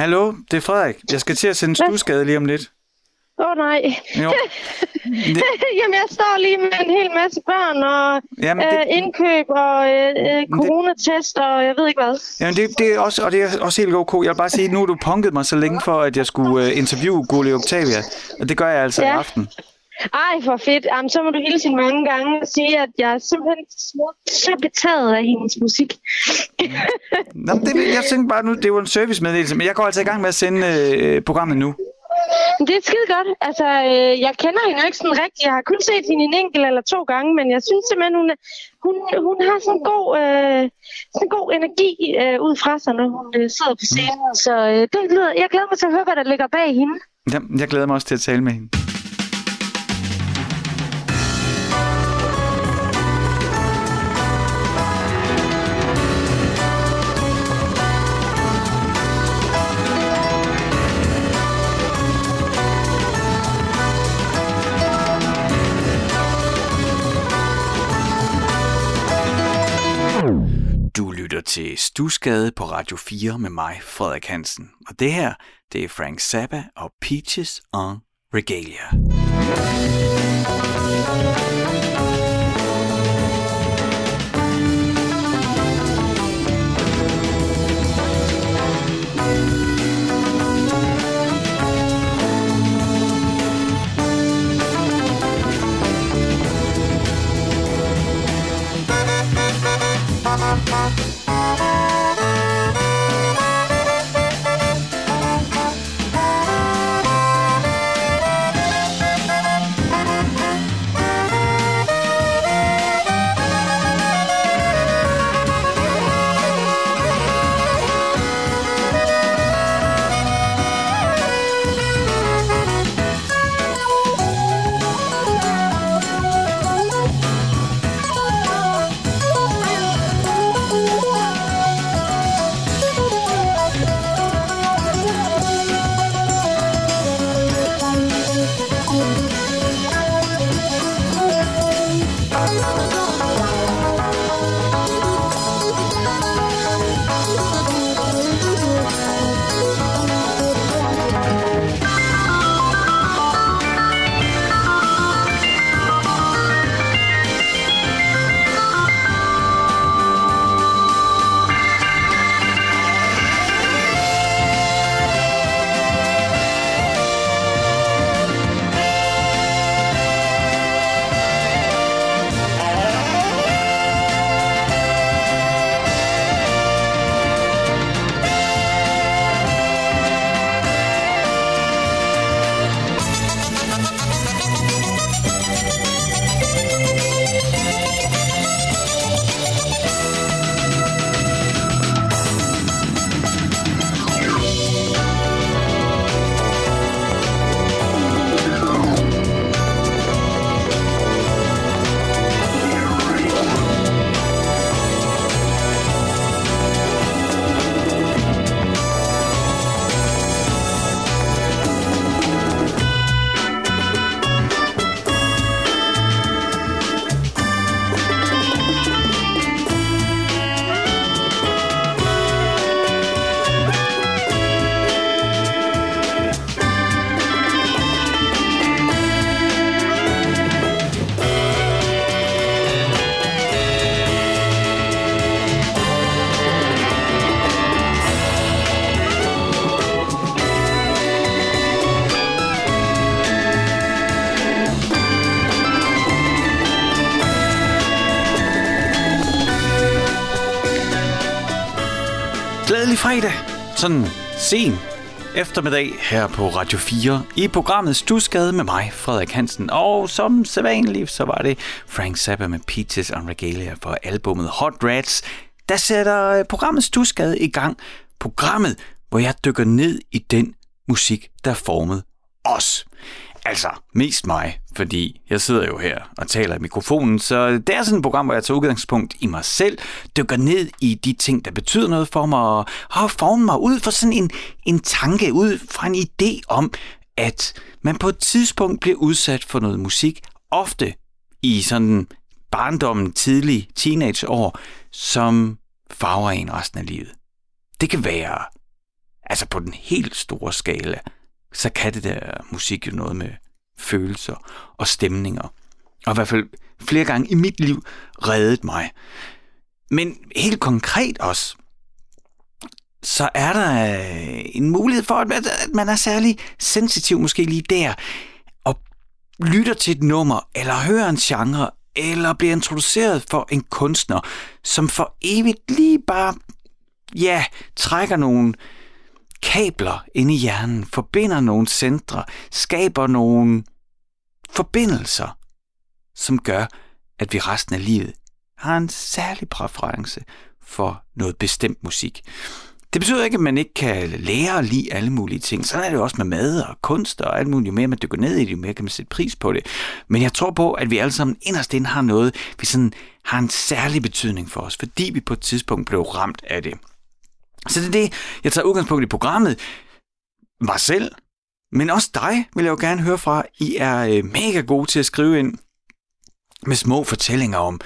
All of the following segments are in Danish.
Hallo, det er Frederik. Jeg skal til at sende stuskade lige om lidt. Åh oh, nej. Jo. Det, Jamen, jeg står lige med en hel masse børn og Jamen, øh, det- indkøb og øh, øh, coronatest og jeg ved ikke hvad. jamen det, det er også, og det er også helt ok. Jeg vil bare sige, nu har du punket mig så længe for, at jeg skulle uh, interviewe Gulli Octavia. Og det gør jeg altså ja. i aften. Ej, for fedt. Jamen, så må du hilse hende mange gange og sige, at jeg er simpelthen så- betaget af hendes musik. Nå, men det, jeg tænkte bare nu, det var en servicemeddelelse, men jeg går altså i gang med at sende øh, programmet nu. Det er skide godt. Altså, øh, jeg kender hende jo ikke sådan rigtigt. Jeg har kun set hende en enkelt eller to gange, men jeg synes simpelthen, hun, hun, hun har sådan en god, øh, sådan en god energi øh, ud fra sig, når hun øh, sidder på scenen. Så øh, det lyder, jeg glæder mig til at høre, hvad der ligger bag hende. Ja, jeg glæder mig også til at tale med hende. Lytter til Stusgade på Radio 4 med mig, Frederik Hansen. Og det her, det er Frank Zappa og Peaches on Regalia. Sådan sen eftermiddag her på Radio 4 i programmet Stusgade med mig, Frederik Hansen. Og som sædvanligt, så var det Frank Zappa med Peaches on Regalia for albumet Hot Rats, der sætter øh, programmet Stusgade i gang. Programmet, hvor jeg dykker ned i den musik, der formede os. Altså, mest mig, fordi jeg sidder jo her og taler i mikrofonen, så det er sådan et program, hvor jeg tager udgangspunkt i mig selv, dykker ned i de ting, der betyder noget for mig, og har formet mig ud for sådan en, en tanke, ud fra en idé om, at man på et tidspunkt bliver udsat for noget musik, ofte i sådan barndommen, tidlige teenageår, som farver en resten af livet. Det kan være altså på den helt store skala, så kan det der musik jo noget med følelser og stemninger. Og i hvert fald flere gange i mit liv reddet mig. Men helt konkret også, så er der øh, en mulighed for, at man er særlig sensitiv måske lige der, og lytter til et nummer, eller hører en genre, eller bliver introduceret for en kunstner, som for evigt lige bare, ja, trækker nogle kabler ind i hjernen, forbinder nogle centre, skaber nogle forbindelser, som gør, at vi resten af livet har en særlig præference for noget bestemt musik. Det betyder ikke, at man ikke kan lære at lide alle mulige ting. Sådan er det jo også med mad og kunst og alt muligt. Jo mere man dykker ned i det, jo mere kan man sætte pris på det. Men jeg tror på, at vi alle sammen inderst inde har noget, vi sådan har en særlig betydning for os, fordi vi på et tidspunkt blev ramt af det. Så det er det, jeg tager udgangspunkt i programmet. Mig selv, men også dig vil jeg jo gerne høre fra. I er øh, mega gode til at skrive ind med små fortællinger om,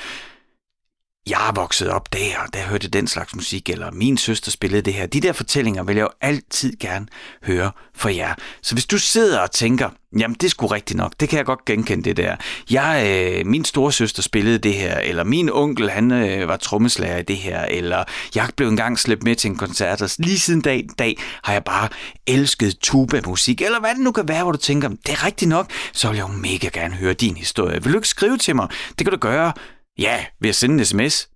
jeg er vokset op der, og der hørte den slags musik, eller min søster spillede det her. De der fortællinger vil jeg jo altid gerne høre fra jer. Så hvis du sidder og tænker, jamen det er sgu rigtigt nok, det kan jeg godt genkende det der. Jeg, øh, min storesøster spillede det her, eller min onkel, han øh, var trommeslager i det her, eller jeg blev engang slæbt med til en koncert, og lige siden dag, dag har jeg bare elsket tuba-musik, eller hvad det nu kan være, hvor du tænker, det er rigtigt nok, så vil jeg jo mega gerne høre din historie. Vil du ikke skrive til mig? Det kan du gøre Ja, ved at sende en sms.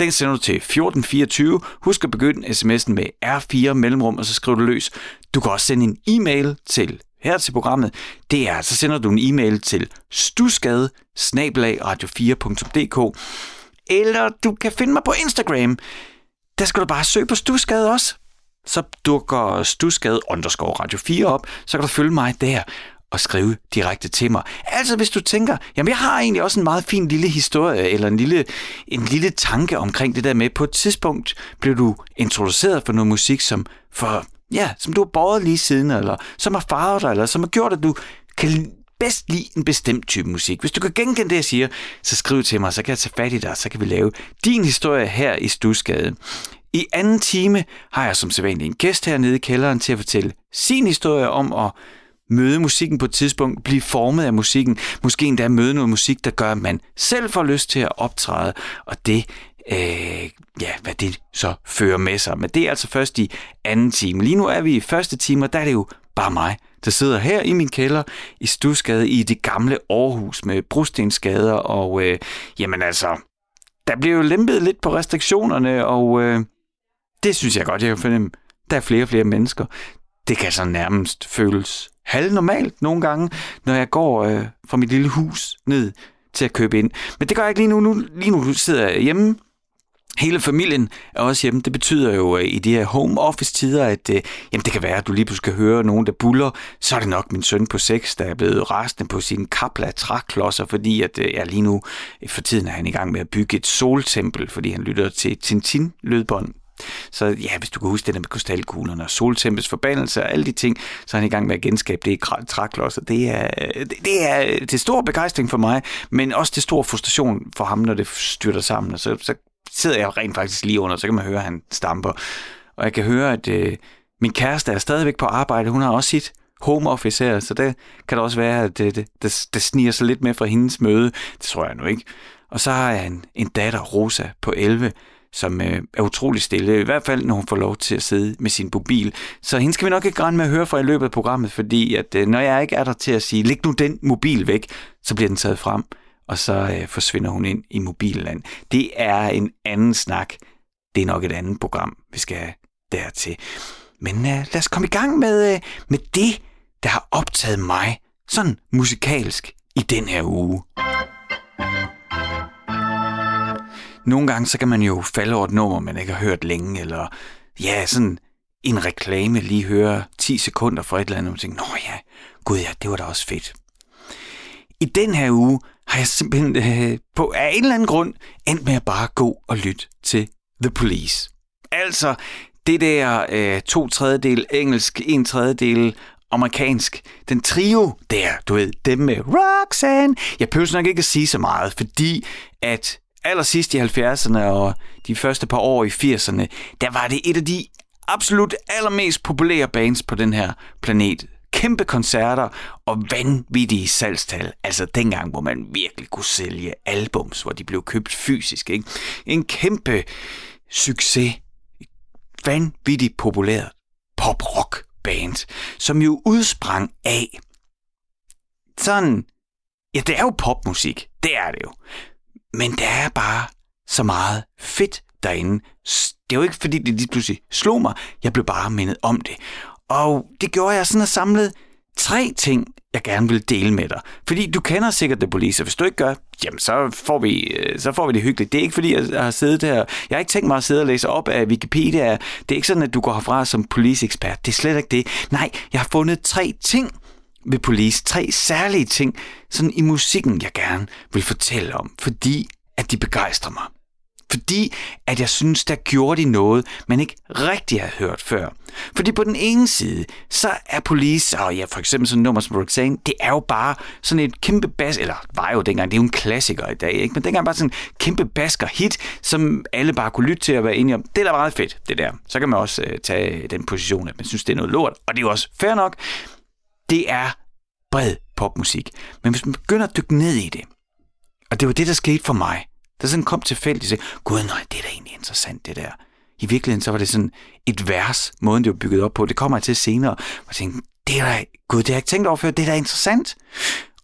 Den sender du til 1424. Husk at begynde sms'en med R4 mellemrum, og så skriver du løs. Du kan også sende en e-mail til her til programmet. Det er, så sender du en e-mail til stusgade radio4.dk eller du kan finde mig på Instagram. Der skal du bare søge på Stusgade også. Så dukker Stusgade underscore Radio 4 op, så kan du følge mig der og skrive direkte til mig. Altså hvis du tænker, jamen jeg har egentlig også en meget fin lille historie, eller en lille, en lille tanke omkring det der med, på et tidspunkt blev du introduceret for noget musik, som for ja, som du har båret lige siden, eller som har farvet dig, eller som har gjort, at du kan bedst lide en bestemt type musik. Hvis du kan genkende det, jeg siger, så skriv til mig, så kan jeg tage fat i dig, så kan vi lave din historie her i Stusgade. I anden time har jeg som sædvanlig en gæst hernede i kælderen til at fortælle sin historie om at møde musikken på et tidspunkt, blive formet af musikken, måske endda møde noget musik, der gør, at man selv får lyst til at optræde, og det, øh, ja, hvad det så fører med sig. Men det er altså først i anden time. Lige nu er vi i første time, og der er det jo bare mig, der sidder her i min kælder i Stusgade i det gamle Aarhus med brostensskader, og øh, jamen altså, der bliver jo lempet lidt på restriktionerne, og øh, det synes jeg godt, jeg kan fornemme. Der er flere og flere mennesker. Det kan så nærmest føles halvnormalt nogle gange, når jeg går øh, fra mit lille hus ned til at købe ind. Men det gør jeg ikke lige nu. nu lige nu sidder jeg hjemme. Hele familien er også hjemme. Det betyder jo øh, i de her home office tider, at øh, jamen, det kan være, at du lige pludselig skal høre nogen, der buller. Så er det nok min søn på 6, der er blevet rasende på sin kapla træklodser, fordi at øh, jeg lige nu for tiden er han i gang med at bygge et soltempel, fordi han lytter til Tintin-lydbånd så ja, hvis du kan huske det der med krystalkuglerne og soltempels forbandelse og alle de ting, så er han i gang med at genskabe det i træklodser. Det er, det, det er til stor begejstring for mig, men også til stor frustration for ham, når det styrter sammen. Og så, så sidder jeg rent faktisk lige under, så kan man høre, at han stamper. Og jeg kan høre, at øh, min kæreste er stadigvæk på arbejde. Hun har også sit home office her, så det kan det også være, at det, det, det, det sniger sig lidt med fra hendes møde. Det tror jeg nu ikke. Og så har jeg en, en datter, Rosa, på 11, som øh, er utrolig stille, i hvert fald når hun får lov til at sidde med sin mobil. Så hende skal vi nok ikke grænne med at høre fra i løbet af programmet, fordi at, øh, når jeg ikke er der til at sige, læg nu den mobil væk, så bliver den taget frem, og så øh, forsvinder hun ind i mobilland. Det er en anden snak. Det er nok et andet program, vi skal have dertil. Men øh, lad os komme i gang med, øh, med det, der har optaget mig sådan musikalsk i den her uge. Nogle gange, så kan man jo falde over et nummer, man ikke har hørt længe, eller ja, sådan en reklame lige høre 10 sekunder for et eller andet, og tænke, nå ja, gud ja, det var da også fedt. I den her uge har jeg simpelthen øh, på af en eller anden grund endt med at bare gå og lytte til The Police. Altså det der øh, to tredjedel engelsk, en tredjedel amerikansk. Den trio der, du ved, dem med Roxanne. Jeg behøver nok ikke at sige så meget, fordi at allersidst i 70'erne og de første par år i 80'erne, der var det et af de absolut allermest populære bands på den her planet. Kæmpe koncerter og vanvittige salgstal. Altså dengang, hvor man virkelig kunne sælge albums, hvor de blev købt fysisk. Ikke? En kæmpe succes. Vanvittigt populært pop-rock band, som jo udsprang af sådan, ja, det er jo popmusik, det er det jo. Men der er bare så meget fedt derinde. Det er ikke, fordi det lige pludselig slog mig. Jeg blev bare mindet om det. Og det gjorde jeg sådan at samlede tre ting, jeg gerne vil dele med dig. Fordi du kender sikkert The Police, og hvis du ikke gør, jamen så får vi, øh, så får vi det hyggeligt. Det er ikke fordi, jeg har siddet her. Jeg har ikke tænkt mig at sidde og læse op af Wikipedia. Det er ikke sådan, at du går herfra som police-ekspert. Det er slet ikke det. Nej, jeg har fundet tre ting ved Police. Tre særlige ting sådan i musikken, jeg gerne vil fortælle om. Fordi at de begejstrer mig. Fordi at jeg synes, der gjorde de noget, man ikke rigtig har hørt før. Fordi på den ene side, så er Police, og ja, for eksempel sådan nummer som Roxanne, det er jo bare sådan et kæmpe bas, eller var jo dengang, det er jo en klassiker i dag, ikke? men dengang bare sådan en kæmpe basker hit, som alle bare kunne lytte til og være enige om. Det er da meget fedt, det der. Så kan man også øh, tage den position, at man synes, det er noget lort, og det er jo også fair nok. Det er bred popmusik. Men hvis man begynder at dykke ned i det, og det var det, der skete for mig, der sådan kom tilfældigt, og gud nej, det er da egentlig interessant det der. I virkeligheden så var det sådan et vers, måden det var bygget op på. Det kommer jeg til senere. Og jeg tænkte, det er da, gud, det har jeg ikke tænkt over før, det er da interessant.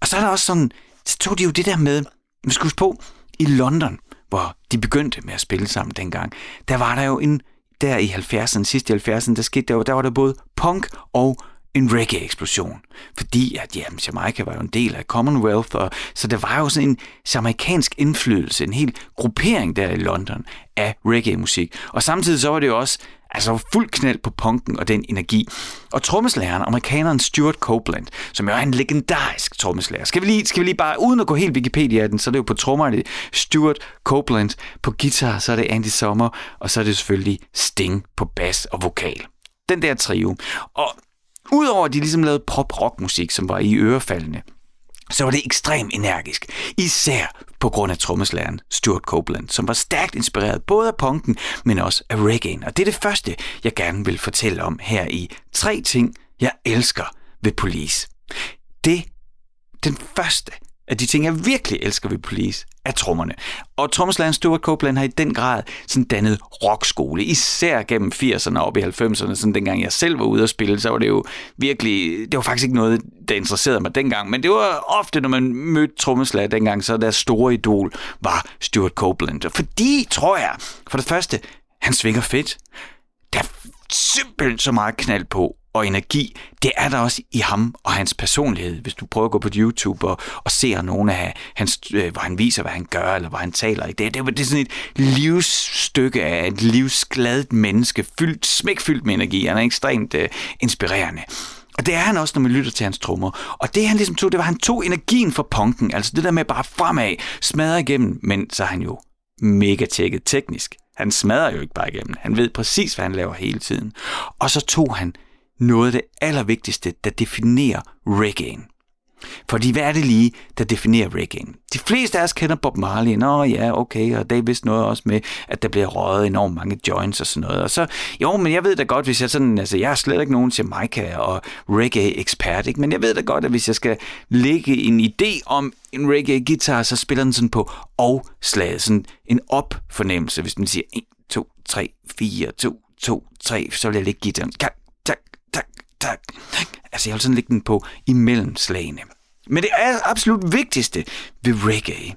Og så er der også sådan, så tog de jo det der med, vi skal huske på, i London, hvor de begyndte med at spille sammen dengang, der var der jo en, der i 70'erne, sidste i 70'erne, der skete der, jo, der var der både punk og en reggae-eksplosion. Fordi at jamen, Jamaica var jo en del af Commonwealth, og, så der var jo sådan en jamaikansk indflydelse, en hel gruppering der i London af reggae-musik. Og samtidig så var det jo også altså fuld knald på punken og den energi. Og trommeslageren, amerikaneren Stuart Copeland, som jo er en legendarisk trommeslager. Skal vi lige, skal vi lige bare, uden at gå helt Wikipedia den, så er det jo på trommer, det Stuart Copeland. På guitar, så er det Andy Sommer, og så er det selvfølgelig Sting på bas og vokal. Den der trio. Og Udover at de ligesom lavede pop-rock-musik, som var i ørefaldene, så var det ekstremt energisk. Især på grund af trommeslageren Stuart Copeland, som var stærkt inspireret både af punken, men også af reggae. Og det er det første, jeg gerne vil fortælle om her i tre ting, jeg elsker ved Police. Det, den første af de ting, jeg virkelig elsker ved Police, er trommerne. Og trommeslageren Stuart Copeland har i den grad sådan dannet rockskole, især gennem 80'erne og op i 90'erne, sådan dengang jeg selv var ude at spille, så var det jo virkelig, det var faktisk ikke noget, der interesserede mig dengang, men det var ofte, når man mødte trommeslager dengang, så deres store idol var Stuart Copeland. Fordi, tror jeg, for det første, han svinger fedt. Der er simpelthen så meget knald på, og energi, det er der også i ham og hans personlighed. Hvis du prøver at gå på YouTube og, og ser nogle af hans, øh, hvor han viser, hvad han gør, eller hvor han taler i det, det, det er sådan et livsstykke af et livsgladt menneske, fyldt, smækfyldt med energi. Han er ekstremt øh, inspirerende. Og det er han også, når man lytter til hans trommer. Og det han ligesom tog, det var, at han tog energien fra punken. Altså det der med bare fremad, smadre igennem, men så er han jo mega tjekket teknisk. Han smadrer jo ikke bare igennem. Han ved præcis, hvad han laver hele tiden. Og så tog han noget af det allervigtigste, der definerer reggae'en. Fordi hvad er det lige, der definerer reggae'en? De fleste af os kender Bob Marley. Nå ja, okay, og det er vist noget også med, at der bliver røget enormt mange joints og sådan noget. Og så, jo, men jeg ved da godt, hvis jeg sådan, altså jeg er slet ikke nogen Jamaica og reggae-ekspert, ikke? men jeg ved da godt, at hvis jeg skal lægge en idé om en reggae-guitar, så spiller den sådan på og-slaget, sådan en op-fornemmelse, hvis man siger 1, 2, 3, 4, 2, 2, 3, så vil jeg lægge guitaren tak, tak, tak. Altså, jeg vil sådan lægge den på imellem slagene. Men det er absolut vigtigste ved reggae,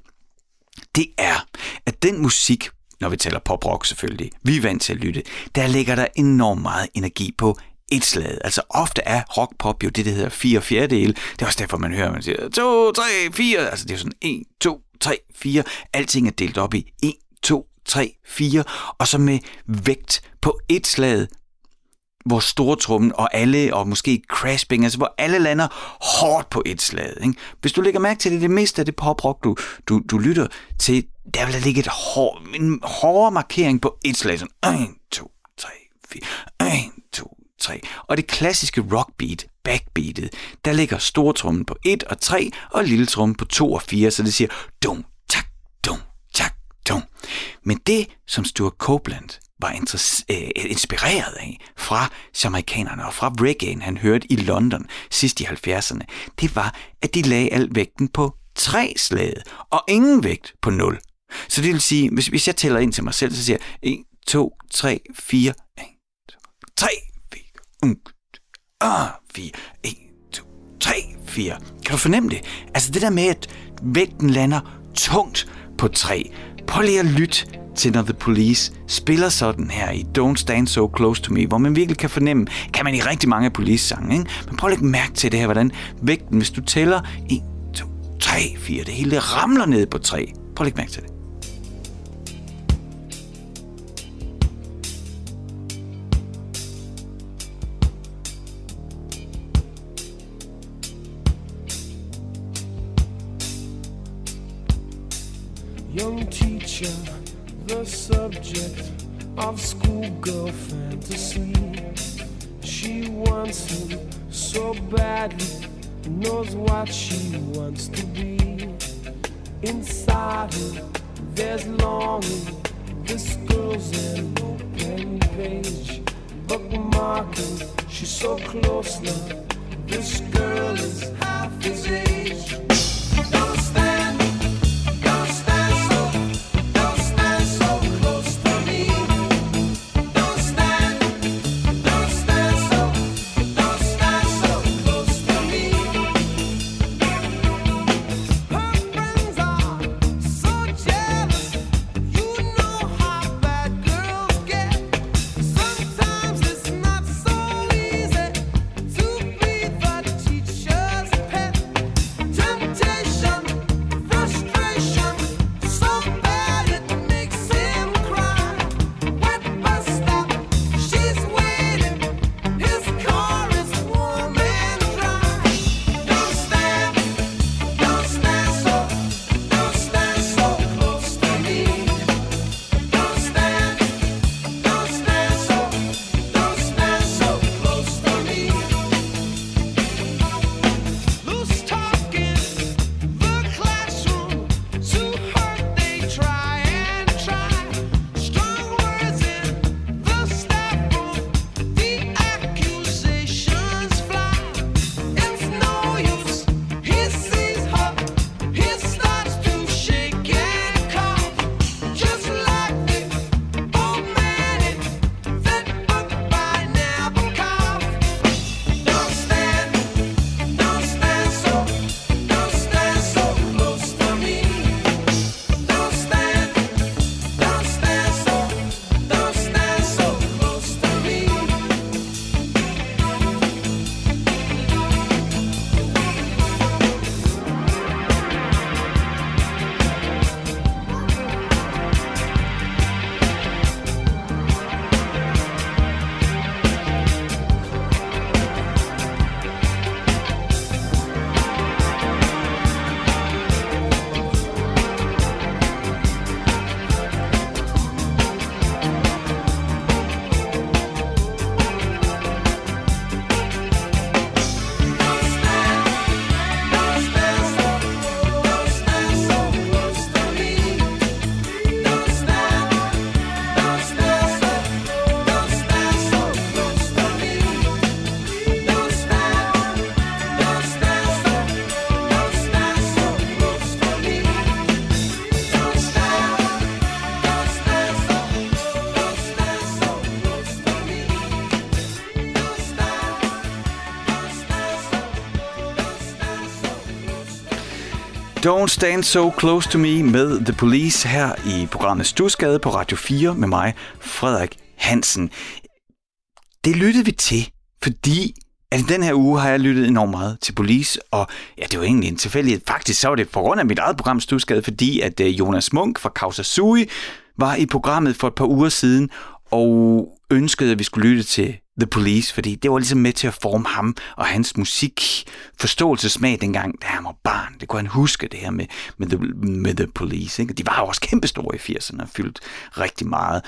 det er, at den musik, når vi taler poprock selvfølgelig, vi er vant til at lytte, der ligger der enormt meget energi på et slag. Altså ofte er rock-pop jo det, der hedder fire fjerdedele. Det er også derfor, man hører, man siger 2, 3, 4. Altså det er sådan 1, 2, 3, 4. Alting er delt op i 1, 2, 3, 4. Og så med vægt på et slag hvor stortrummen og alle, og måske crashbing, altså hvor alle lander hårdt på et slag. Ikke? Hvis du lægger mærke til det, det meste af det poprock, du, du, du lytter til, der vil der ligge et hår, en hårdere markering på et slag. Sådan 1, 2, 3, 4, 1, 2, 3. Og det klassiske rockbeat, backbeatet, der ligger stortrummen på 1 og 3, og lille trummen på 2 og 4, så det siger dum, tak, dum, tak, dum. Men det, som Stuart Copeland var øh, inspireret af fra jamaikanerne og fra reggae'en, han hørte i London sidst i 70'erne, det var, at de lagde al vægten på tre slaget, og ingen vægt på nul. Så det vil sige, hvis, hvis jeg tæller ind til mig selv, så siger jeg 1, 2, 3, 4, 1, 2, 3, 4, 1, 4, 1, 2, 3, 4. Kan du fornemme det? Altså det der med, at vægten lander tungt på 3. Prøv lige at lytte til, når The Police spiller sådan her i Don't Stand So Close To Me, hvor man virkelig kan fornemme, kan man i rigtig mange Police-sange, ikke? Men prøv at lægge mærke til det her, hvordan vægten, hvis du tæller 1, 2, 3, 4, det hele ramler ned på 3. Prøv at lægge mærke til det. Young teacher, the subject of schoolgirl fantasy. She wants him so badly, knows what she wants to be. Inside her, there's longing. This girl's an open page, bookmarking. She's so close now. This girl is half his age. Don't Stand So Close To Me med The Police her i programmet Stusgade på Radio 4 med mig, Frederik Hansen. Det lyttede vi til, fordi at den her uge har jeg lyttet enormt meget til Police, og ja, det var egentlig en tilfældighed. Faktisk så var det på grund af mit eget program Stusgade, fordi at øh, Jonas Munk fra Causa Sui var i programmet for et par uger siden, og ønskede, at vi skulle lytte til The Police, fordi det var ligesom med til at forme ham og hans musik forståelsesmag dengang, da han var barn. Det kunne han huske, det her med, med, the, med The Police. Ikke? De var jo også kæmpestore i 80'erne og fyldt rigtig meget.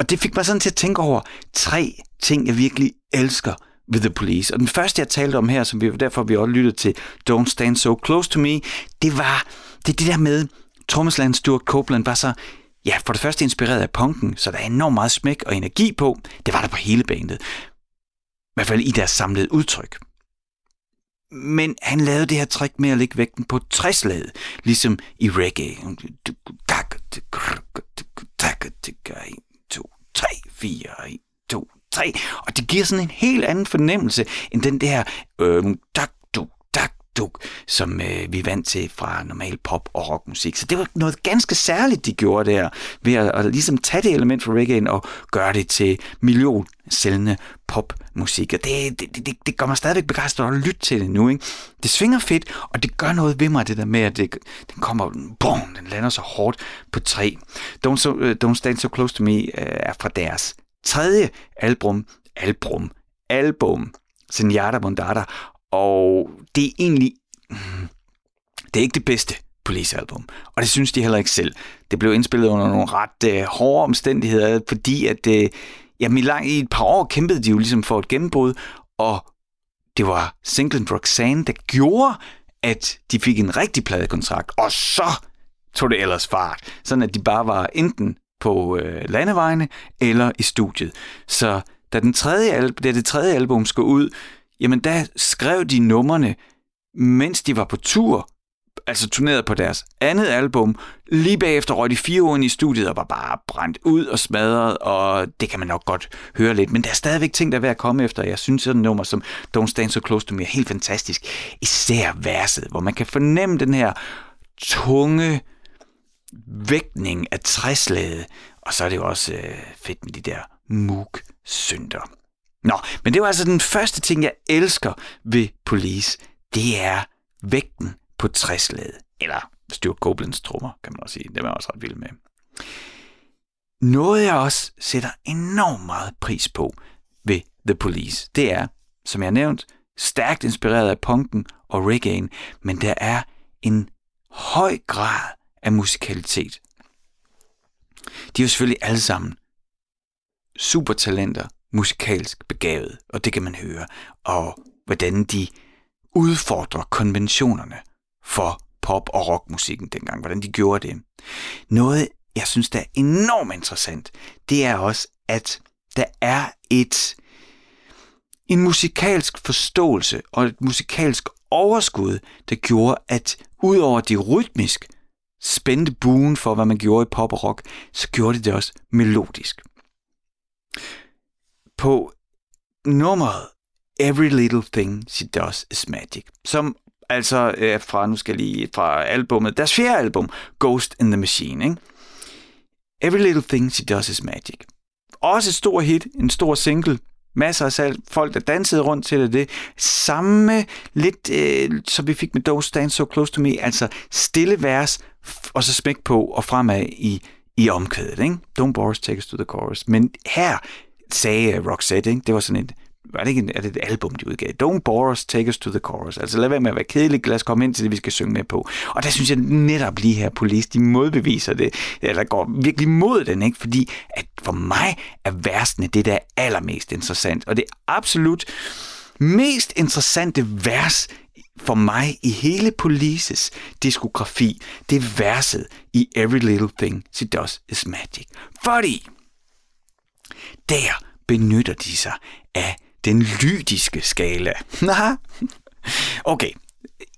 Og det fik mig sådan til at tænke over tre ting, jeg virkelig elsker ved The Police. Og den første, jeg talte om her, som vi derfor vi også lyttede til Don't Stand So Close To Me, det var det, det der med, Thomas Land Stuart Copeland var så ja, for det første inspireret af punken, så der er enormt meget smæk og energi på. Det var der på hele bandet. I hvert fald i deres samlede udtryk. Men han lavede det her trick med at lægge vægten på træslaget, ligesom i reggae. 1, 2, 3, 4, 1, 2, 3. Og det giver sådan en helt anden fornemmelse, end den der øh, tak, duk, som øh, vi er vant til fra normal pop og rockmusik. Så det var noget ganske særligt, de gjorde der, ved at, at ligesom tage det element fra reggae og gøre det til million sælgende popmusik. Og det, det, det, det gør mig stadigvæk begejstret at lytte til det nu. Ikke? Det svinger fedt, og det gør noget ved mig, det der med, at det, den kommer, boom, den lander så hårdt på tre. Don't, so, uh, Don't Stand So Close To Me uh, er fra deres tredje album, album, album, Senjata Bondata, og det er egentlig, det er ikke det bedste Police-album, og det synes de heller ikke selv. Det blev indspillet under nogle ret øh, hårde omstændigheder, fordi at Øh, jamen, i, lang, i et par år kæmpede de jo ligesom for et gennembrud, og det var singlen Roxanne, der gjorde, at de fik en rigtig pladekontrakt, og så tog det ellers fart, sådan at de bare var enten på øh, landevejene eller i studiet. Så da, den tredje, da det tredje album skulle ud, jamen der skrev de numrene, mens de var på tur, altså turneret på deres andet album. Lige bagefter røg de fire uger i studiet og var bare brændt ud og smadret, og det kan man nok godt høre lidt. Men der er stadigvæk ting, der er ved at komme efter. Jeg synes, sådan nummer som Don't Stand So Close To Me er helt fantastisk. Især verset, hvor man kan fornemme den her tunge vægtning af træslaget. Og så er det jo også øh, fedt med de der Moog-synder. Nå, men det var altså den første ting, jeg elsker ved Police. Det er vægten på træslaget. Eller Stuart Copelands trommer, kan man også sige. Det er også ret vild med. Noget jeg også sætter enormt meget pris på ved The Police, det er, som jeg har nævnt, stærkt inspireret af punken og reggae, men der er en høj grad af musikalitet. De er jo selvfølgelig alle sammen supertalenter, musikalsk begavet, og det kan man høre, og hvordan de udfordrer konventionerne for pop- og rockmusikken dengang, hvordan de gjorde det. Noget, jeg synes, der er enormt interessant, det er også, at der er et en musikalsk forståelse og et musikalsk overskud, der gjorde, at udover det rytmisk spændte buen for, hvad man gjorde i pop og rock, så gjorde det det også melodisk. På nummeret Every Little Thing She Does Is Magic, som altså øh, fra, nu skal lige, fra albumet, deres fjerde album, Ghost in the Machine, ikke? Every Little Thing She Does Is Magic. Også et stor hit, en stor single, masser af salg, folk, der dansede rundt til det. det. Samme lidt, øh, som vi fik med Don't Stand So Close To Me, altså stille vers, og så smæk på og fremad i, i omkvædet. Ikke? Don't Boris, take us to the chorus. Men her sagde øh, Roxette, ikke? det var sådan en, var det ikke en, er det et album, de udgav? Don't bore us, take us to the chorus. Altså lad være med at være kedelig, lad os komme ind til det, vi skal synge med på. Og der synes jeg netop lige her, Police, de modbeviser det, eller går virkelig mod den, ikke? fordi at for mig er versene det, der er allermest interessant. Og det absolut mest interessante vers for mig i hele Polices diskografi, det er verset i Every Little Thing She Does Is Magic. Fordi der benytter de sig af den lydiske skala. okay,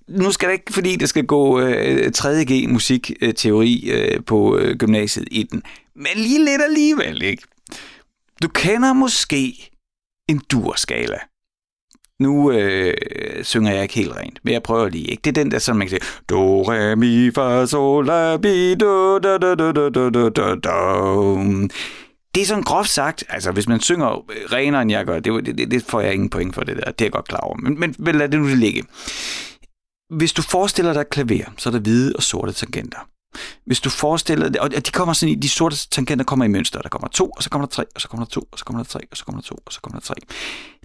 nu skal det ikke, fordi det skal gå øh, 3G musikteori øh, på øh, gymnasiet i den, men lige lidt alligevel, ikke? Du kender måske en durskala. Nu øh, synger jeg ikke helt rent, men jeg prøver lige. Ikke? Det er den der, som man kan sige, do, re, mi, fa, sol, la, bi, do, da, da, da, da, da, da, da, da. Det er sådan groft sagt, altså hvis man synger øh, renere end jeg gør, det, det, det får jeg ingen point for det der, det er jeg godt klar over. Men, men, men lad det nu ligge. Hvis du forestiller dig klaver, så er der hvide og sorte tangenter. Hvis du forestiller dig, og de kommer sådan i, de sorte tangenter kommer i mønster, der kommer to, og så kommer der tre, og så kommer der to, og så kommer der tre, og så kommer der to, og så kommer der tre.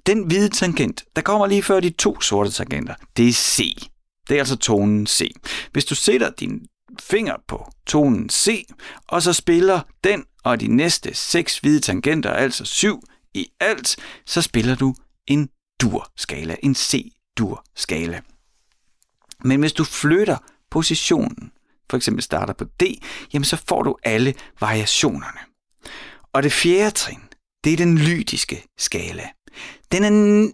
Den hvide tangent, der kommer lige før de to sorte tangenter, det er C. Det er altså tonen C. Hvis du sætter din finger på tonen C, og så spiller den og de næste seks hvide tangenter, altså syv i alt, så spiller du en dur-skala, en C-dur-skala. Men hvis du flytter positionen for eksempel starter på D, jamen så får du alle variationerne. Og det fjerde trin, det er den lydiske skala. Den er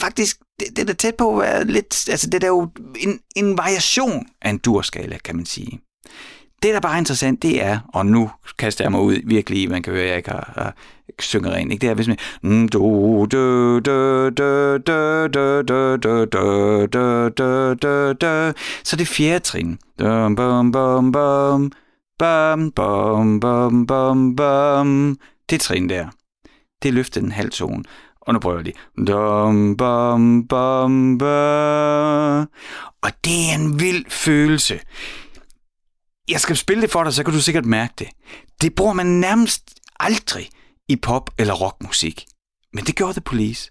faktisk, det, er tæt på at være lidt, altså det er jo en, en variation af en durskala, kan man sige det, der bare er interessant, det er, og nu kaster jeg mig ud virkelig, man kan høre, at jeg ikke har, har synger rent, ikke? Det er, hvis man... Så det fjerde trin. Bum, bum, bum, bum. Bum, bum, bum, bum. Det trin der. Det løfter en halv tone. Og nu prøver jeg lige. Bum, bum, bum. Og det er en vild følelse. Jeg skal spille det for dig, så kan du sikkert mærke det. Det bruger man nærmest aldrig i pop- eller rockmusik. Men det gjorde The Police.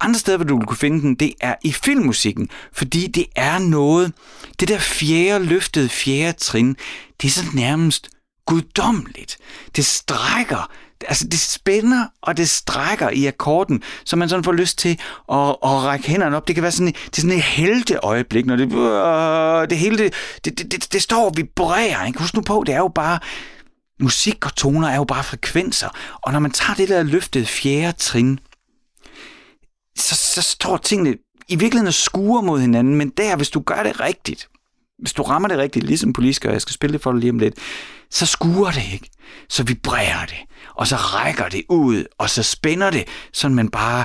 andet sted, hvor du vil kunne finde den, det er i filmmusikken, fordi det er noget, det der fjerde løftede fjerde trin, det er så nærmest guddommeligt. Det strækker, altså det spænder og det strækker i akkorden, så man sådan får lyst til at, at række hænderne op. Det kan være sådan, det er sådan et helteøjeblik, når det, øh, det hele, det, det, det, det står og vibrerer. Ikke? Husk nu på, det er jo bare, musik og toner er jo bare frekvenser. Og når man tager det der løftede fjerde trin, så, så står tingene i virkeligheden og skuer mod hinanden, men der, hvis du gør det rigtigt, hvis du rammer det rigtigt, ligesom politiker, jeg skal spille det for dig lige om lidt, så skuer det ikke. Så vibrerer det, og så rækker det ud, og så spænder det, så man bare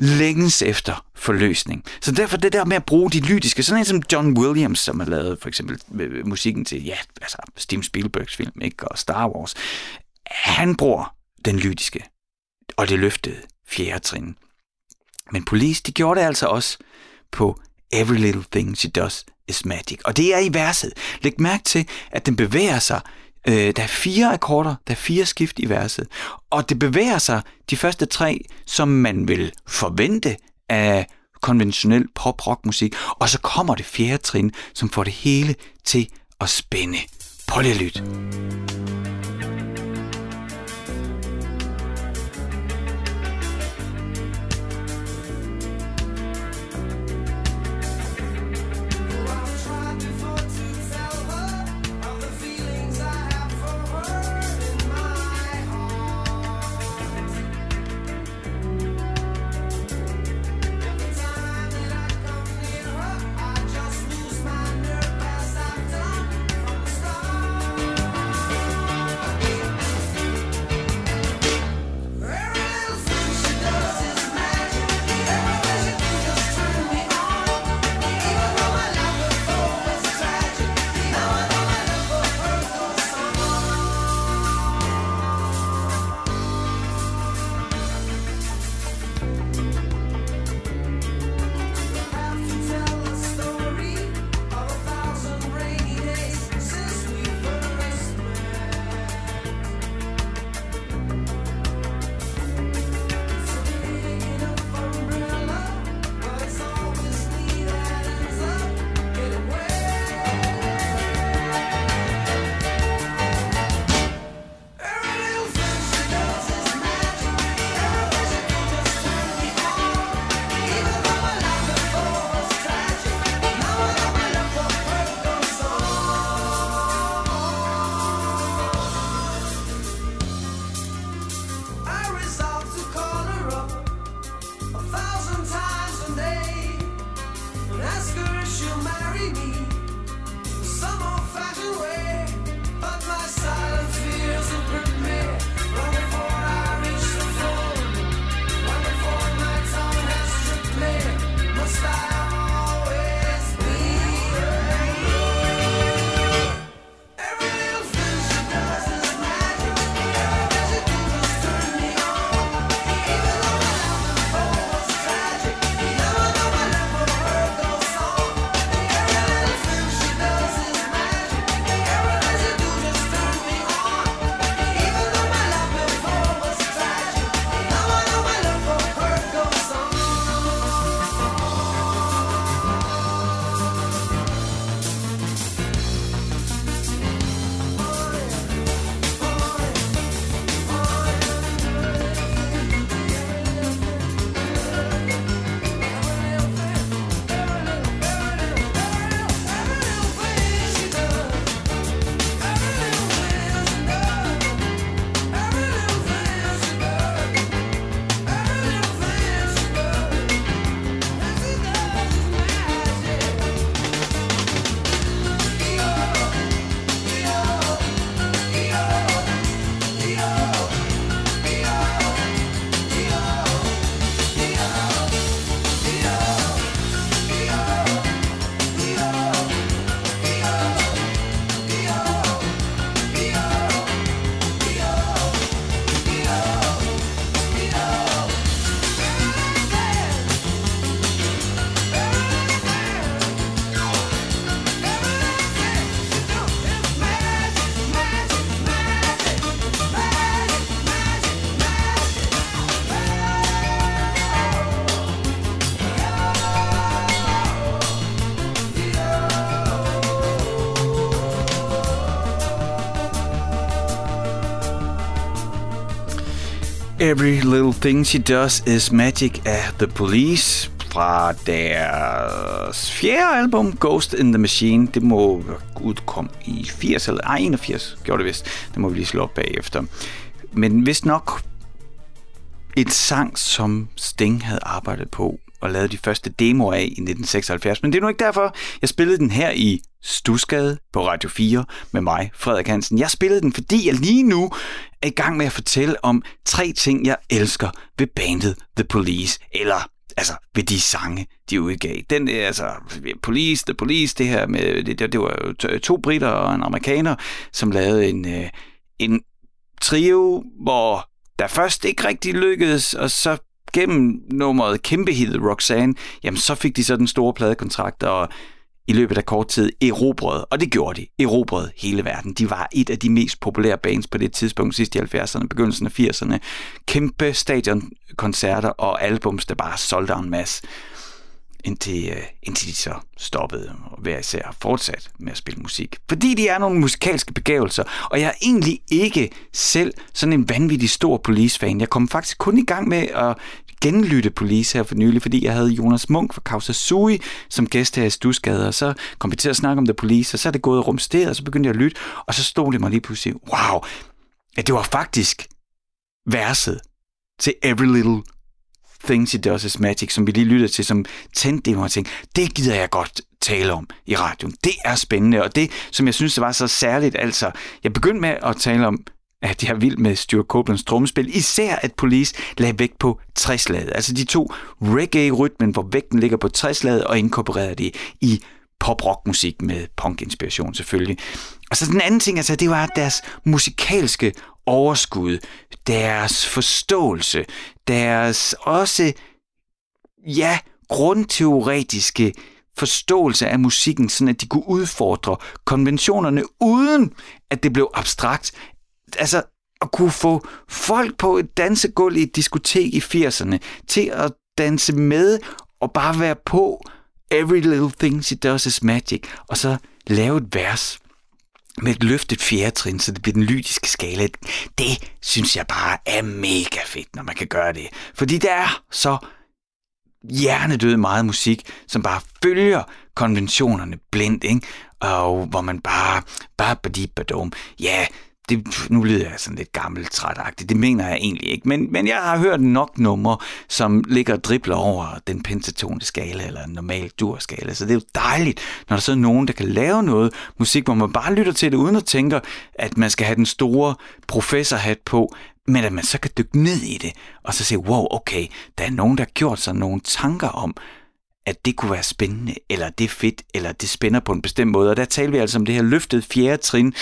længes efter forløsning. Så derfor det der med at bruge de lydiske, sådan en som John Williams, som har lavet for eksempel øh, musikken til, ja, altså Steven Spielbergs film, ikke, og Star Wars, han bruger den lydiske, og det løftede fjerde trin. Men Police, de gjorde det altså også på Every Little Thing She Does Is Magic. Og det er i verset. Læg mærke til, at den bevæger sig Øh, der er fire akkorder, der er fire skift i verset, og det bevæger sig de første tre, som man vil forvente af konventionel pop-rock-musik, og så kommer det fjerde trin, som får det hele til at spænde. Prøv lige at lytte. Every Little Thing She Does Is Magic af The Police fra deres fjerde album, Ghost in the Machine. Det må udkomme i 80 eller ej, 81 gjorde det vist. Det må vi lige slå op bagefter. Men hvis nok et sang, som Sting havde arbejdet på og lavede de første demoer af i 1976. Men det er nu ikke derfor, jeg spillede den her i Stusgade på Radio 4 med mig, Frederik Hansen. Jeg spillede den, fordi jeg lige nu er i gang med at fortælle om tre ting, jeg elsker ved bandet The Police, eller altså ved de sange, de udgav. Den, øh, altså, Police, The Police, det her med, det, det var to britter og en amerikaner, som lavede en, øh, en trio, hvor der først ikke rigtig lykkedes, og så gennem nummeret kæmpe hit Roxanne, jamen så fik de så den store pladekontrakt, og i løbet af kort tid erobrede, og det gjorde de, erobrede hele verden. De var et af de mest populære bands på det tidspunkt, sidst i 70'erne, begyndelsen af 80'erne. Kæmpe stadionkoncerter og albums, der bare solgte en masse indtil, øh, indtil de så stoppede og hver især fortsat med at spille musik. Fordi de er nogle musikalske begavelser, og jeg er egentlig ikke selv sådan en vanvittig stor Police-fan. Jeg kom faktisk kun i gang med at genlytte Police her for nylig, fordi jeg havde Jonas Munk fra Kausa Sui som gæst her i Stusgade, og så kom vi til at snakke om The Police, og så er det gået rumsteret, og så begyndte jeg at lytte, og så stod det mig lige pludselig, wow, at det var faktisk verset til Every Little Things He Does Is Magic, som vi lige lytter til, som tændte det og tænkte, det gider jeg godt tale om i radioen. Det er spændende, og det, som jeg synes var så særligt, altså, jeg begyndte med at tale om at jeg er vild med Stuart Copelands trommespil. Især at Police lagde vægt på 60 Altså de to reggae-rytmen, hvor vægten ligger på 60 og inkorporerede det i pop-rock-musik med punk-inspiration selvfølgelig. Og så den anden ting, altså, det var deres musikalske overskud, deres forståelse, deres også, ja, grundteoretiske forståelse af musikken, sådan at de kunne udfordre konventionerne, uden at det blev abstrakt. Altså, at kunne få folk på et dansegulv i et diskotek i 80'erne til at danse med og bare være på. Every little thing she does is magic, og så lave et vers med et løftet fjerde trin, så det bliver den lydiske skala. Det synes jeg bare er mega fedt, når man kan gøre det. Fordi der er så hjernedød meget musik, som bare følger konventionerne blindt, ikke? Og hvor man bare, bare badi ja, det, nu lyder jeg sådan lidt gammelt trætagtigt, det mener jeg egentlig ikke, men, men jeg har hørt nok numre, som ligger og dribler over den pentatone skala eller en normal durskala, så det er jo dejligt, når der så er nogen, der kan lave noget musik, hvor man bare lytter til det, uden at tænke, at man skal have den store professorhat på, men at man så kan dykke ned i det, og så se, wow, okay, der er nogen, der har gjort sig nogle tanker om, at det kunne være spændende, eller det er fedt, eller det spænder på en bestemt måde. Og der taler vi altså om det her løftet fjerde trin,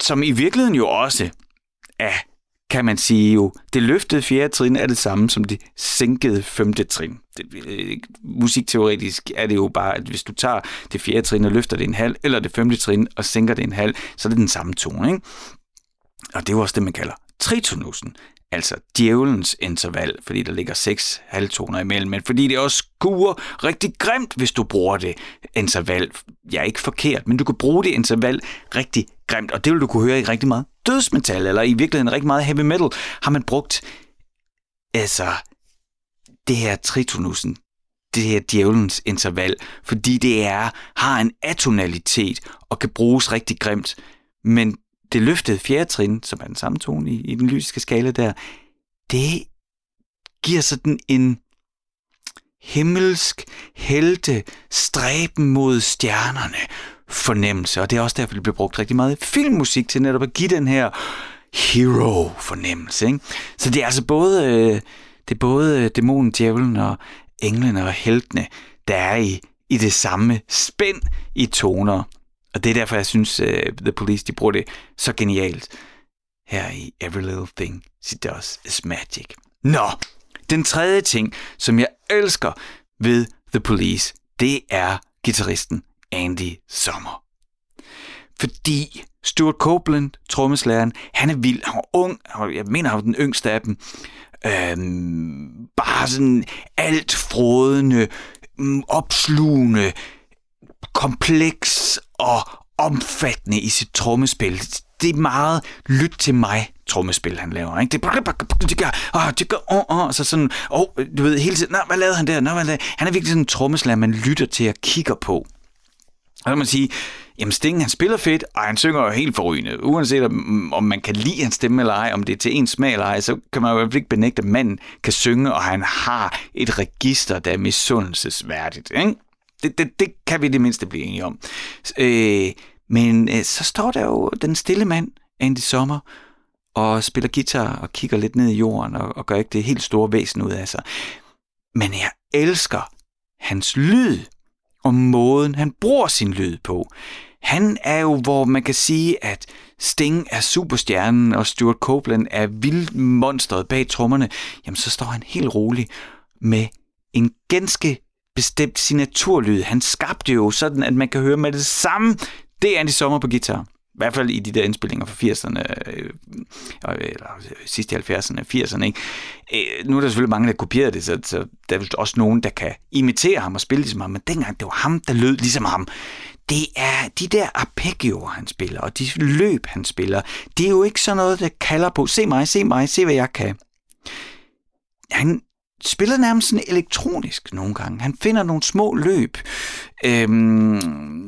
som i virkeligheden jo også er, kan man sige jo, det løftede fjerde trin er det samme som det sænkede femte trin. Det, øh, musikteoretisk er det jo bare, at hvis du tager det fjerde trin og løfter det en halv, eller det femte trin og sænker det en halv, så er det den samme tone. Ikke? Og det er jo også det, man kalder tritonusen altså djævelens interval, fordi der ligger seks halvtoner imellem, men fordi det også skuer rigtig grimt, hvis du bruger det interval. Ja, ikke forkert, men du kan bruge det interval rigtig grimt, og det vil du kunne høre i rigtig meget dødsmetal, eller i virkeligheden rigtig meget heavy metal, har man brugt altså det her tritonusen, det her djævelens interval, fordi det er, har en atonalitet og kan bruges rigtig grimt, men det løftede fjerde trin, som er den samme tone i, i den lysiske skala der, det giver sådan en himmelsk helte stræben mod stjernerne fornemmelse, og det er også derfor, det bliver brugt rigtig meget filmmusik til netop at give den her hero-fornemmelse. Ikke? Så det er altså både, øh, det er både øh, dæmonen, djævlen og englene og heltene, der er i, i det samme spænd i toner. Og det er derfor, jeg synes, uh, The Police de bruger det så genialt her i Every Little Thing She Does Is Magic. Nå, den tredje ting, som jeg elsker ved The Police, det er gitarristen Andy Sommer. Fordi Stuart Copeland, trommeslageren, han er vild, han er ung, jeg mener, han er den yngste af dem. Øhm, bare sådan alt frodende, mm, opslugende, kompleks og omfattende i sit trommespil. det er meget lyt til mig trommespil, han laver. Ikke? Det er oh, så sådan, oh, du ved, hele tiden, Nå, hvad lavede han der? Nå, hvad lavede? Han er virkelig sådan en trommeslager, man lytter til og kigger på. Og kan man sige, jamen Sting, han spiller fedt, og han synger jo helt forrygende. Uanset om, om man kan lide hans stemme eller ej, om det er til en smag eller ej, så kan man jo ikke benægte, at manden kan synge, og han har et register, der er misundelsesværdigt. Ikke? Det, det, det kan vi det mindste blive enige om. Øh, men øh, så står der jo den stille mand, Andy Sommer, og spiller guitar og kigger lidt ned i jorden og, og gør ikke det helt store væsen ud af sig. Men jeg elsker hans lyd og måden, han bruger sin lyd på. Han er jo, hvor man kan sige, at Sting er superstjernen, og Stuart Copeland er vildmonstret bag trommerne, jamen så står han helt rolig med en ganske bestemt signaturlyd. Han skabte jo sådan, at man kan høre med det samme, det er Andy Sommer på guitar. I hvert fald i de der indspillinger fra 80'erne, øh, øh, eller sidste 70'erne, 80'erne. Ikke? Øh, nu er der selvfølgelig mange, der kopierer det, så, så der er også nogen, der kan imitere ham og spille ligesom ham, men dengang det var ham, der lød ligesom ham. Det er de der arpeggioer, han spiller, og de løb, han spiller. Det er jo ikke sådan noget, der kalder på, se mig, se mig, se hvad jeg kan. Han spiller nærmest sådan elektronisk nogle gange. Han finder nogle små løb. Øhm,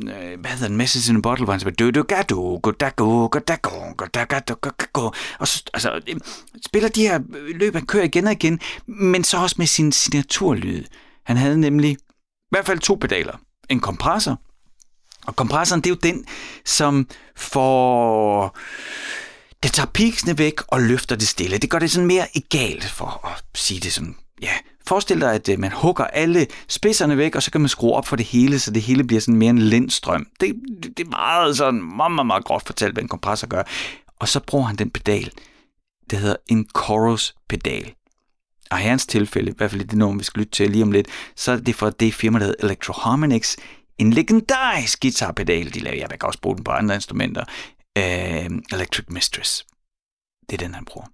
øh, hvad hedder den? Message in a Bottle, hvor han siger, du ga du go da go Og så altså, øhm, spiller de her øh, løb, han kører igen og igen, men så også med sin signaturlyd. Han havde nemlig i hvert fald to pedaler. En kompressor, og kompressoren, det er jo den, som får det tager piksene væk og løfter det stille. Det gør det sådan mere egalt, for at sige det sådan ja, forestil dig, at øh, man hugger alle spidserne væk, og så kan man skrue op for det hele, så det hele bliver sådan mere en lindstrøm. Det, det, det er meget sådan, meget, meget, meget groft fortalt, hvad en kompressor gør. Og så bruger han den pedal, der hedder en chorus-pedal. Og i hans tilfælde, i hvert fald i det nummer, vi skal lytte til lige om lidt, så er det fra det firma, der hedder Electroharmonix, en legendarisk guitarpedal, de laver. Jeg kan også bruge den på andre instrumenter. Uh, Electric Mistress. Det er den, han bruger.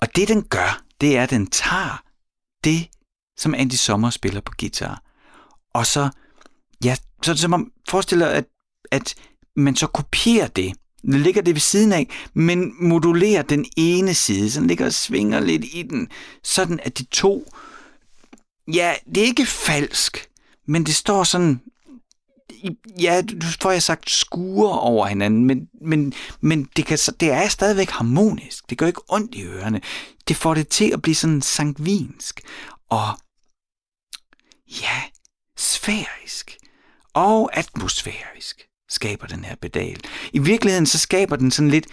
Og det, den gør, det er, at den tager det, som Andy Sommer spiller på guitar. Og så, ja, så, som at forestiller, at, at man så kopierer det. Det ligger det ved siden af, men modulerer den ene side, så den ligger og svinger lidt i den, sådan at de to, ja, det er ikke falsk, men det står sådan, ja, du får jeg sagt, skuer over hinanden, men, men, men det, kan, det er stadigvæk harmonisk. Det gør ikke ondt i ørerne det får det til at blive sådan sangvinsk og ja, sfærisk og atmosfærisk skaber den her pedal. I virkeligheden så skaber den sådan lidt,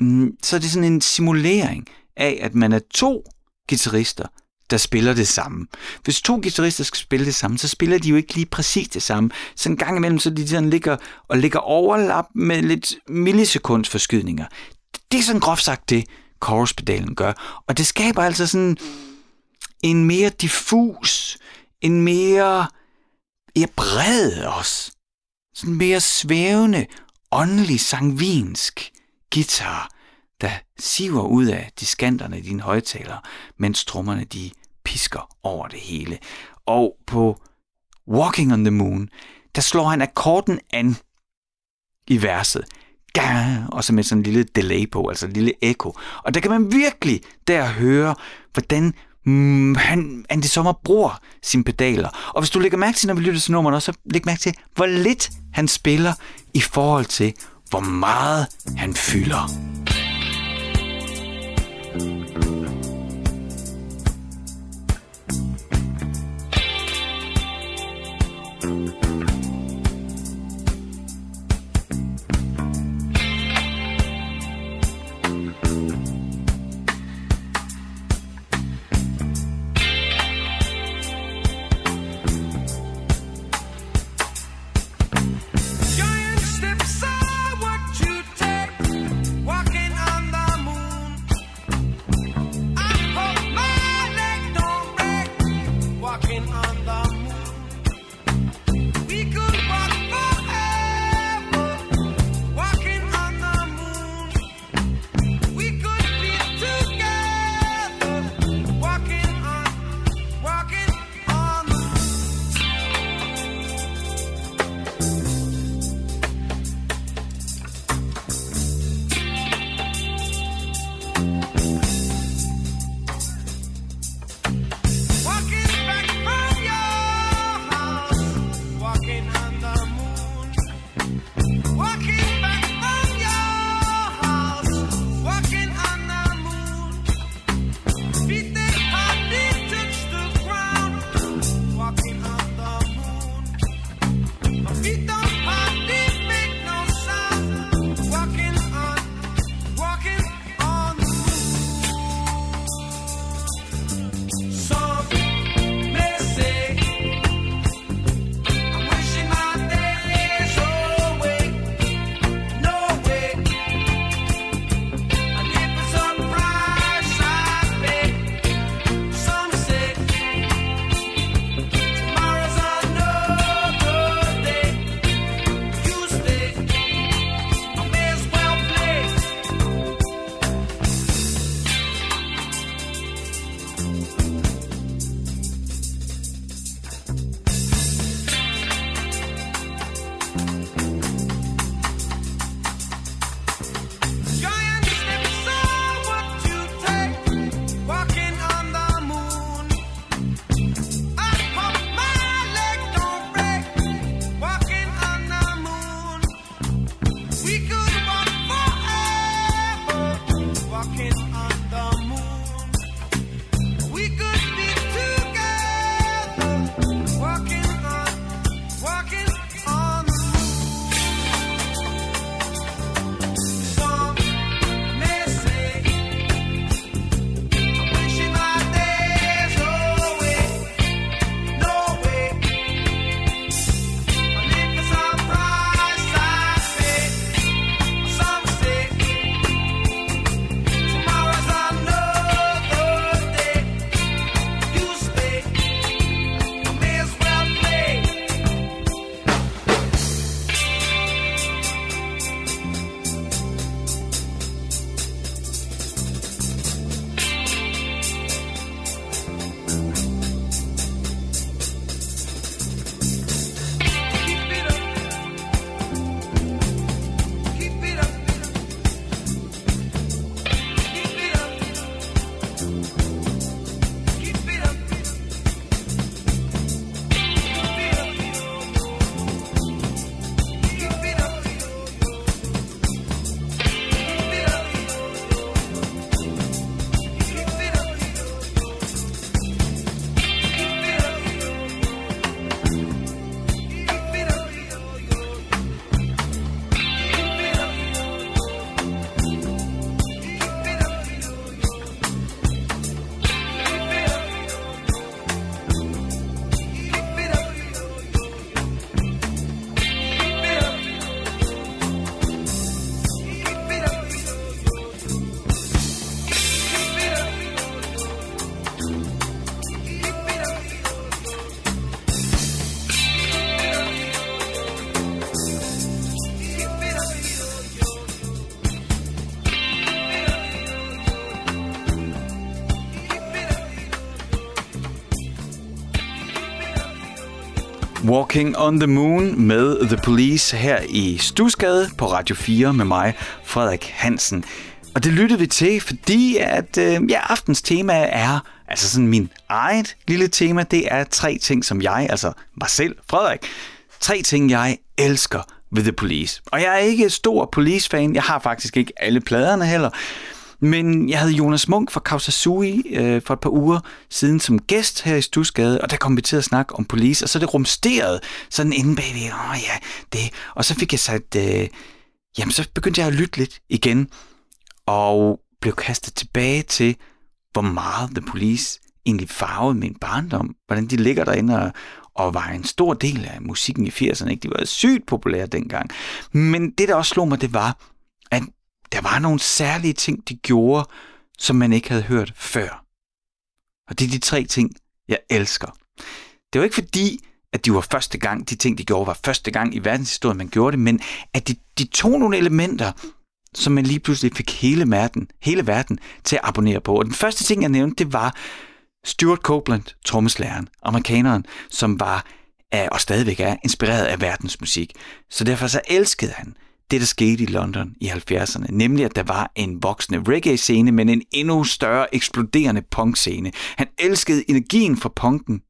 mm, så er det sådan en simulering af, at man er to guitarister, der spiller det samme. Hvis to guitarister skal spille det samme, så spiller de jo ikke lige præcis det samme. Så en gang imellem, så de sådan ligger og ligger overlap med lidt millisekunds forskydninger. Det er sådan groft sagt det, chorus-pedalen gør. Og det skaber altså sådan en mere diffus, en mere ja, bred også, sådan mere svævende, åndelig sangvinsk guitar, der siver ud af diskanterne i dine højtalere, mens trommerne de pisker over det hele. Og på Walking on the Moon, der slår han akkorden an i verset og så med sådan en lille delay på, altså en lille echo. Og der kan man virkelig der høre, hvordan mm, han, Andy Sommer bruger sine pedaler. Og hvis du lægger mærke til, når vi lytter til nummeret, så læg mærke til, hvor lidt han spiller i forhold til, hvor meget han fylder. Thank you. Walking Walking on the Moon med The Police her i Stusgade på Radio 4 med mig, Frederik Hansen. Og det lyttede vi til, fordi at øh, ja, aftens tema er, altså sådan min eget lille tema, det er tre ting, som jeg, altså mig selv, Frederik, tre ting, jeg elsker ved The Police. Og jeg er ikke stor Police-fan, jeg har faktisk ikke alle pladerne heller, men jeg havde Jonas Munk fra Kausasui øh, for et par uger siden som gæst her i Stusgade, og der kom vi til at snakke om police, og så det rumsterede sådan inde bagved, åh oh, ja, det. Og så fik jeg sat, øh, jamen så begyndte jeg at lytte lidt igen, og blev kastet tilbage til, hvor meget The Police egentlig farvede min barndom, hvordan de ligger derinde og, og var en stor del af musikken i 80'erne. Ikke? De var sygt populære dengang. Men det, der også slog mig, det var, der var nogle særlige ting, de gjorde, som man ikke havde hørt før. Og det er de tre ting, jeg elsker. Det var ikke fordi, at de var første gang, de ting, de gjorde, var første gang i verdenshistorien, man gjorde det, men at de, de tog nogle elementer, som man lige pludselig fik hele verden, hele verden til at abonnere på. Og den første ting, jeg nævnte, det var Stuart Copeland, trommeslæren, amerikaneren, som var og stadigvæk er inspireret af verdensmusik. Så derfor så elskede han det, der skete i London i 70'erne, nemlig at der var en voksende reggae-scene, men en endnu større eksploderende punk-scene. Han elskede energien fra punken.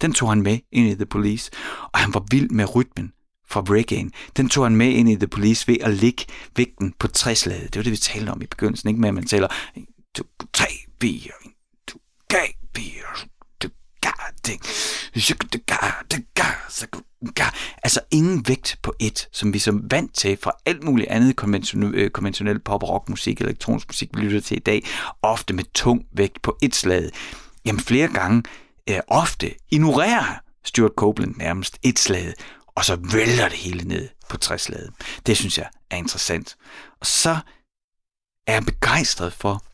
Den tog han med ind i The Police, og han var vild med rytmen fra reggae'en. Den tog han med ind i The Police ved at lægge vægten på træslaget. Det var det, vi talte om i begyndelsen, ikke med, at man tæller 1, 2, 3, 4, 1, 2, 3, 4, Altså ingen vægt på et, som vi som vant til fra alt muligt andet konventionel, øh, konventionel pop- og rockmusik, elektronisk musik, vi lytter til i dag, ofte med tung vægt på et slag. Jamen flere gange, øh, ofte ignorerer Stuart Copeland nærmest et slag, og så vælter det hele ned på træslaget. Det synes jeg er interessant. Og så er jeg begejstret for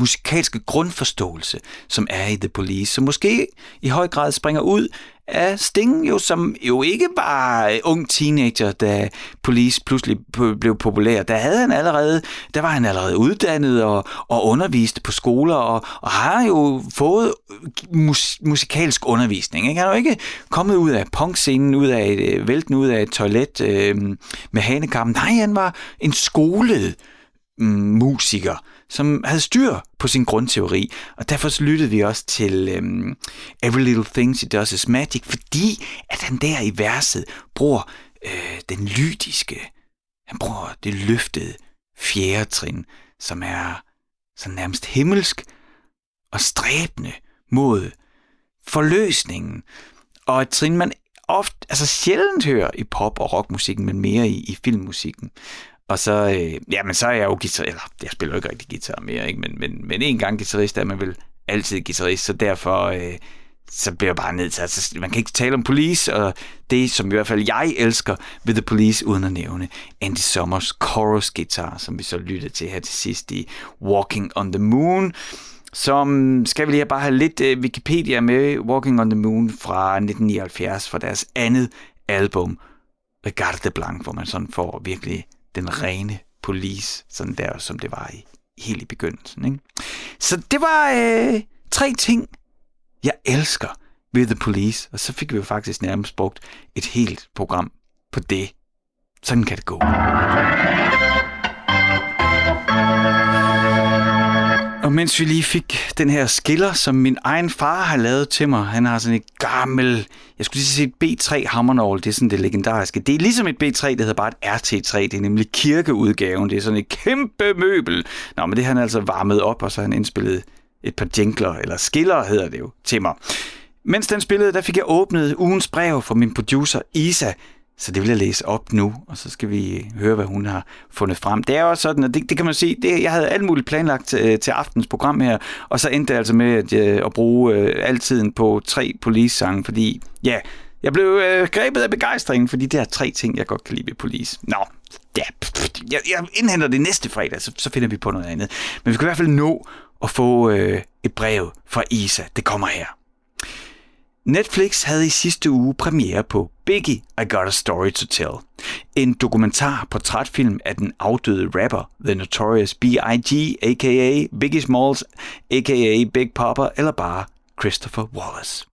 musikalske grundforståelse, som er i The Police, som måske i høj grad springer ud af Sting, jo, som jo ikke var øh, ung teenager, da Police pludselig blev populær. Der havde han allerede, der var han allerede uddannet og, og underviste på skoler, og, og har jo fået øh, mus, musikalsk undervisning. Ikke? Han er jo ikke kommet ud af punkscenen, ud af et, vælten ud af et toilet øh, med hanekampen. Nej, han var en skolet musiker, som havde styr på sin grundteori. Og derfor så lyttede vi også til øhm, Every Little Thing She Does Is Magic, fordi at han der i verset bruger øh, den lydiske, han bruger det løftede fjerde trin, som er så nærmest himmelsk og stræbende mod forløsningen. Og et trin, man ofte, altså sjældent hører i pop- og rockmusikken, men mere i, i filmmusikken. Og så, øh, ja, men så er jeg jo guitar, eller jeg spiller jo ikke rigtig guitar mere, ikke? Men, men, men en gang guitarist er man vel altid guitarist, så derfor øh, så bliver jeg bare ned til, altså man kan ikke tale om Police, og det som i hvert fald jeg elsker ved The Police, uden at nævne Andy Summers chorus guitar, som vi så lyttede til her til sidst i Walking on the Moon, som skal vi lige bare have lidt uh, Wikipedia med Walking on the Moon fra 1979, fra deres andet album, Regarde Blanc, hvor man sådan får virkelig den rene police, sådan der, som det var i, helt i begyndelsen. Ikke? Så det var øh, tre ting, jeg elsker ved The Police, og så fik vi jo faktisk nærmest brugt et helt program på det. Sådan kan det gå. Mens vi lige fik den her skiller, som min egen far har lavet til mig, han har sådan et gammel, jeg skulle lige sige et B3 hammernål, det er sådan det legendariske. Det er ligesom et B3, det hedder bare et RT3, det er nemlig kirkeudgaven, det er sådan et kæmpe møbel. Nå, men det har han altså varmet op, og så har han indspillet et par jingler, eller skiller hedder det jo, til mig. Mens den spillede, der fik jeg åbnet ugens brev fra min producer Isa, så det vil jeg læse op nu, og så skal vi høre, hvad hun har fundet frem. Det er også sådan, og det, det kan man sige, det, jeg havde alt muligt planlagt til, til aftens program her, og så endte det altså med at, øh, at bruge øh, altiden på tre police-sange, fordi ja, jeg blev øh, grebet af begejstringen, fordi det er tre ting, jeg godt kan lide ved Police. Nå, ja, jeg, jeg indhenter det næste fredag, så, så finder vi på noget andet. Men vi kan i hvert fald nå at få øh, et brev fra Isa. Det kommer her. Netflix havde i sidste uge premiere på Biggie, I Got a Story to Tell. En dokumentar portrætfilm af den afdøde rapper The Notorious B.I.G. a.k.a. Biggie Smalls, a.k.a. Big Papa eller bare Christopher Wallace.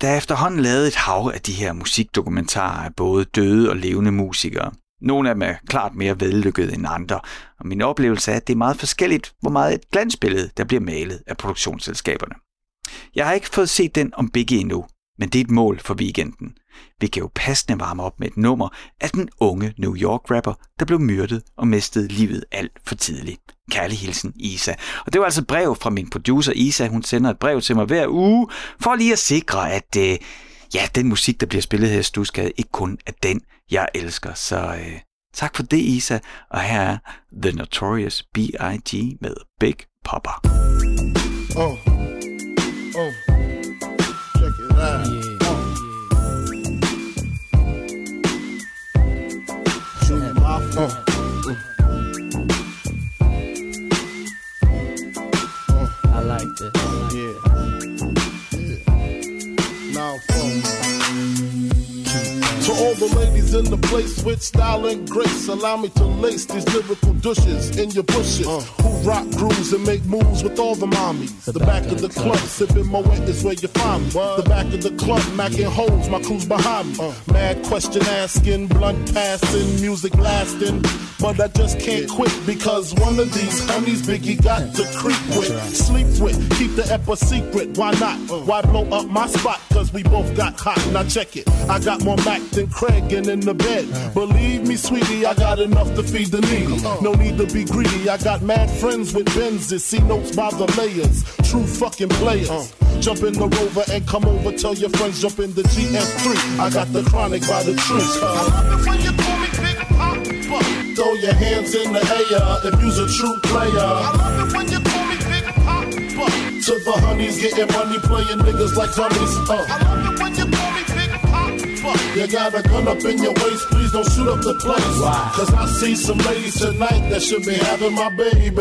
Der er efterhånden lavet et hav af de her musikdokumentarer af både døde og levende musikere. Nogle af dem er klart mere vellykkede end andre, og min oplevelse er, at det er meget forskelligt, hvor meget et glansbillede, der bliver malet af produktionsselskaberne. Jeg har ikke fået set den om Biggie endnu, men det er et mål for weekenden. Vi kan jo passende varme op med et nummer af den unge New York-rapper, der blev myrdet og mistede livet alt for tidligt. Kærlig hilsen, Isa. Og det var altså brev fra min producer Isa. Hun sender et brev til mig hver uge, for lige at sikre, at øh, ja, den musik, der bliver spillet her i Stusgade, ikke kun er den, jeg elsker. Så øh, tak for det, Isa. Og her er The Notorious B.I.G. med Big Popper. Oh. Oh. Check it out. Yeah. Uh. I like this. Yeah. yeah. Now, to all the ladies in the place with style and grace, allow me to lace these lyrical douches in your bushes. Uh. Who rock grooves and make moves with all the mommies. The, the back, back, of the, the club, club, sipping Moet is where you find me. What? The back of the club, macking holes, my crew's behind me. Uh. Mad question asking, blunt passing, music blasting. But I just can't quit because one of these honeys Biggie got to creep with, right. sleep with, keep the ep a secret. Why not? Uh. Why blow up my spot? Cause we both got hot. Now check it. I got more Mac than Craig and in the bed. Believe me, sweetie, I got enough to feed the needy. No need to be greedy. I got mad friends with Benzes, see notes by the layers. True fucking players. Jump in the rover and come over. Tell your friends jump in the GM3. I got the chronic by the tree. I love it when you call me Big Papa. Throw your hands in the air if you's a true player. I love it when you call me Big Papa. To the honeys getting money, playing niggas like dummies. Uh. I love it when you You got a gun up in your waist, please don't shoot up the place. Why? Cause I see some ladies tonight that should be having my baby.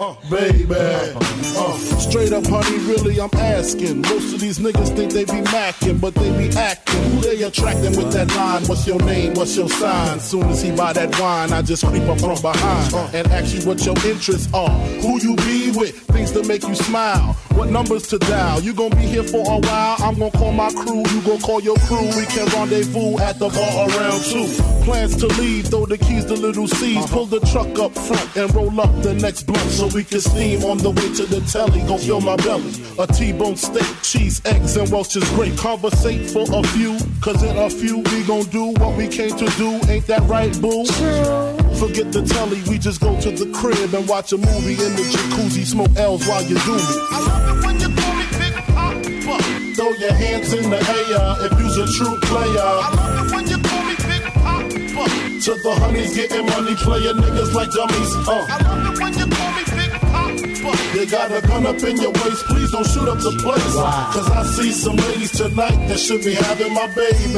Uh, baby. Uh, straight up, honey, really, I'm asking. Most of these niggas think they be macking, but they be acting. Who they attracting with that line? What's your name? What's your sign? Soon as he buy that wine, I just creep up from behind and ask you what your interests are. Who you be with? Things to make you smile. What numbers to dial? You gonna be here for a while? I'm gonna call my crew. You gonna call your crew. We can rendezvous at the bar around two. Plans to leave, throw the keys to little C's. Pull the truck up front and roll up the next blunt so we can steam on the way to the telly. Go fill my belly. A T-bone steak, cheese, eggs, and Welch's grape. Conversate for a few, cause in a few we gon' do what we came to do. Ain't that right, boo? Forget the telly, we just go to the crib and watch a movie in the jacuzzi. Smoke L's while you do me. I love it when you call me Big Papa. Throw your hands in the air if you's a true player. I love it when you call me Big Papa. To the honeys getting money, playing niggas like dummies. Uh. I love it when you call me Big Papa. You got a gun up in your waist, please don't shoot up the place. Cause I see some ladies tonight that should be having my baby,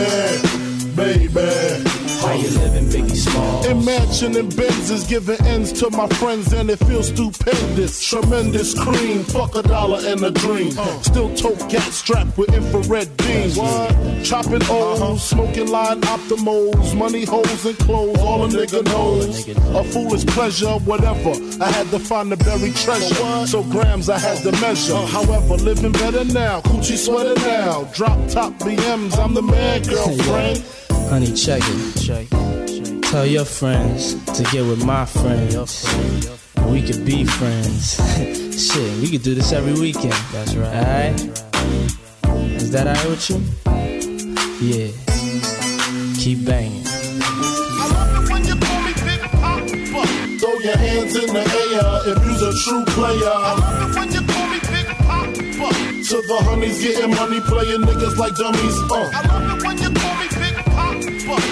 baby. How you living, Biggie Smalls? Imagining Benzes giving ends to my friends, and it feels stupendous. Tremendous cream, fuck a dollar and a dream. Uh. Still tote gas strapped with infrared beams. What? Chopping O's, uh-huh. smoking line optimals, money holes and clothes, all a nigga knows. A foolish pleasure, whatever. I had to find the buried treasure. So grams I had to measure. Uh. However, living better now, coochie sweater now. Drop top BMs, I'm the man, girlfriend. Honey, check it. Check. Tell your friends to get with my friends. We could be friends. Shit, we could do this every weekend. That's right. Alright? Is that alright with you? Yeah. Keep banging. I love it when you call me Big Papa. Throw your hands in the air if you's a true player. I love it when you call me Big Papa. To the honeys getting money, playing niggas like dummies. Uh.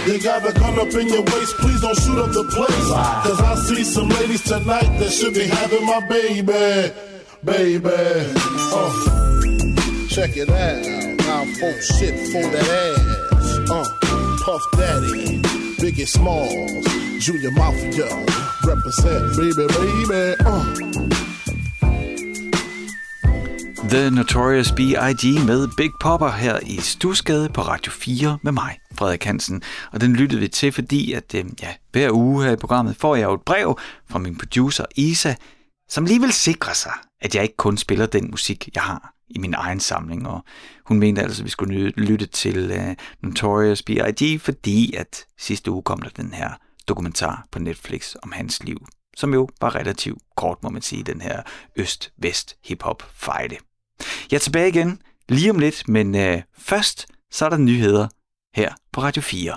You got a gun up in your waist, please don't shoot up the place. Cause I see some ladies tonight that should be having my baby, baby. Uh, check it out. Now folks shit for that ass. Uh, Puff Daddy, Biggie Smalls, Junior Mafia, represent baby, baby. Uh. The Notorious B.I.G. med Big Popper her i Stusgade på Radio 4 med mig, Frederik Hansen. Og den lyttede vi til, fordi at øh, ja, hver uge her i programmet får jeg jo et brev fra min producer Isa, som lige vil sikre sig, at jeg ikke kun spiller den musik, jeg har i min egen samling, og hun mente altså, at vi skulle lytte til uh, Notorious B.I.G., fordi at sidste uge kom der den her dokumentar på Netflix om hans liv, som jo var relativt kort, må man sige, den her øst-vest hip-hop fejde. Jeg er tilbage igen lige om lidt, men uh, først så er der nyheder her på Radio 4.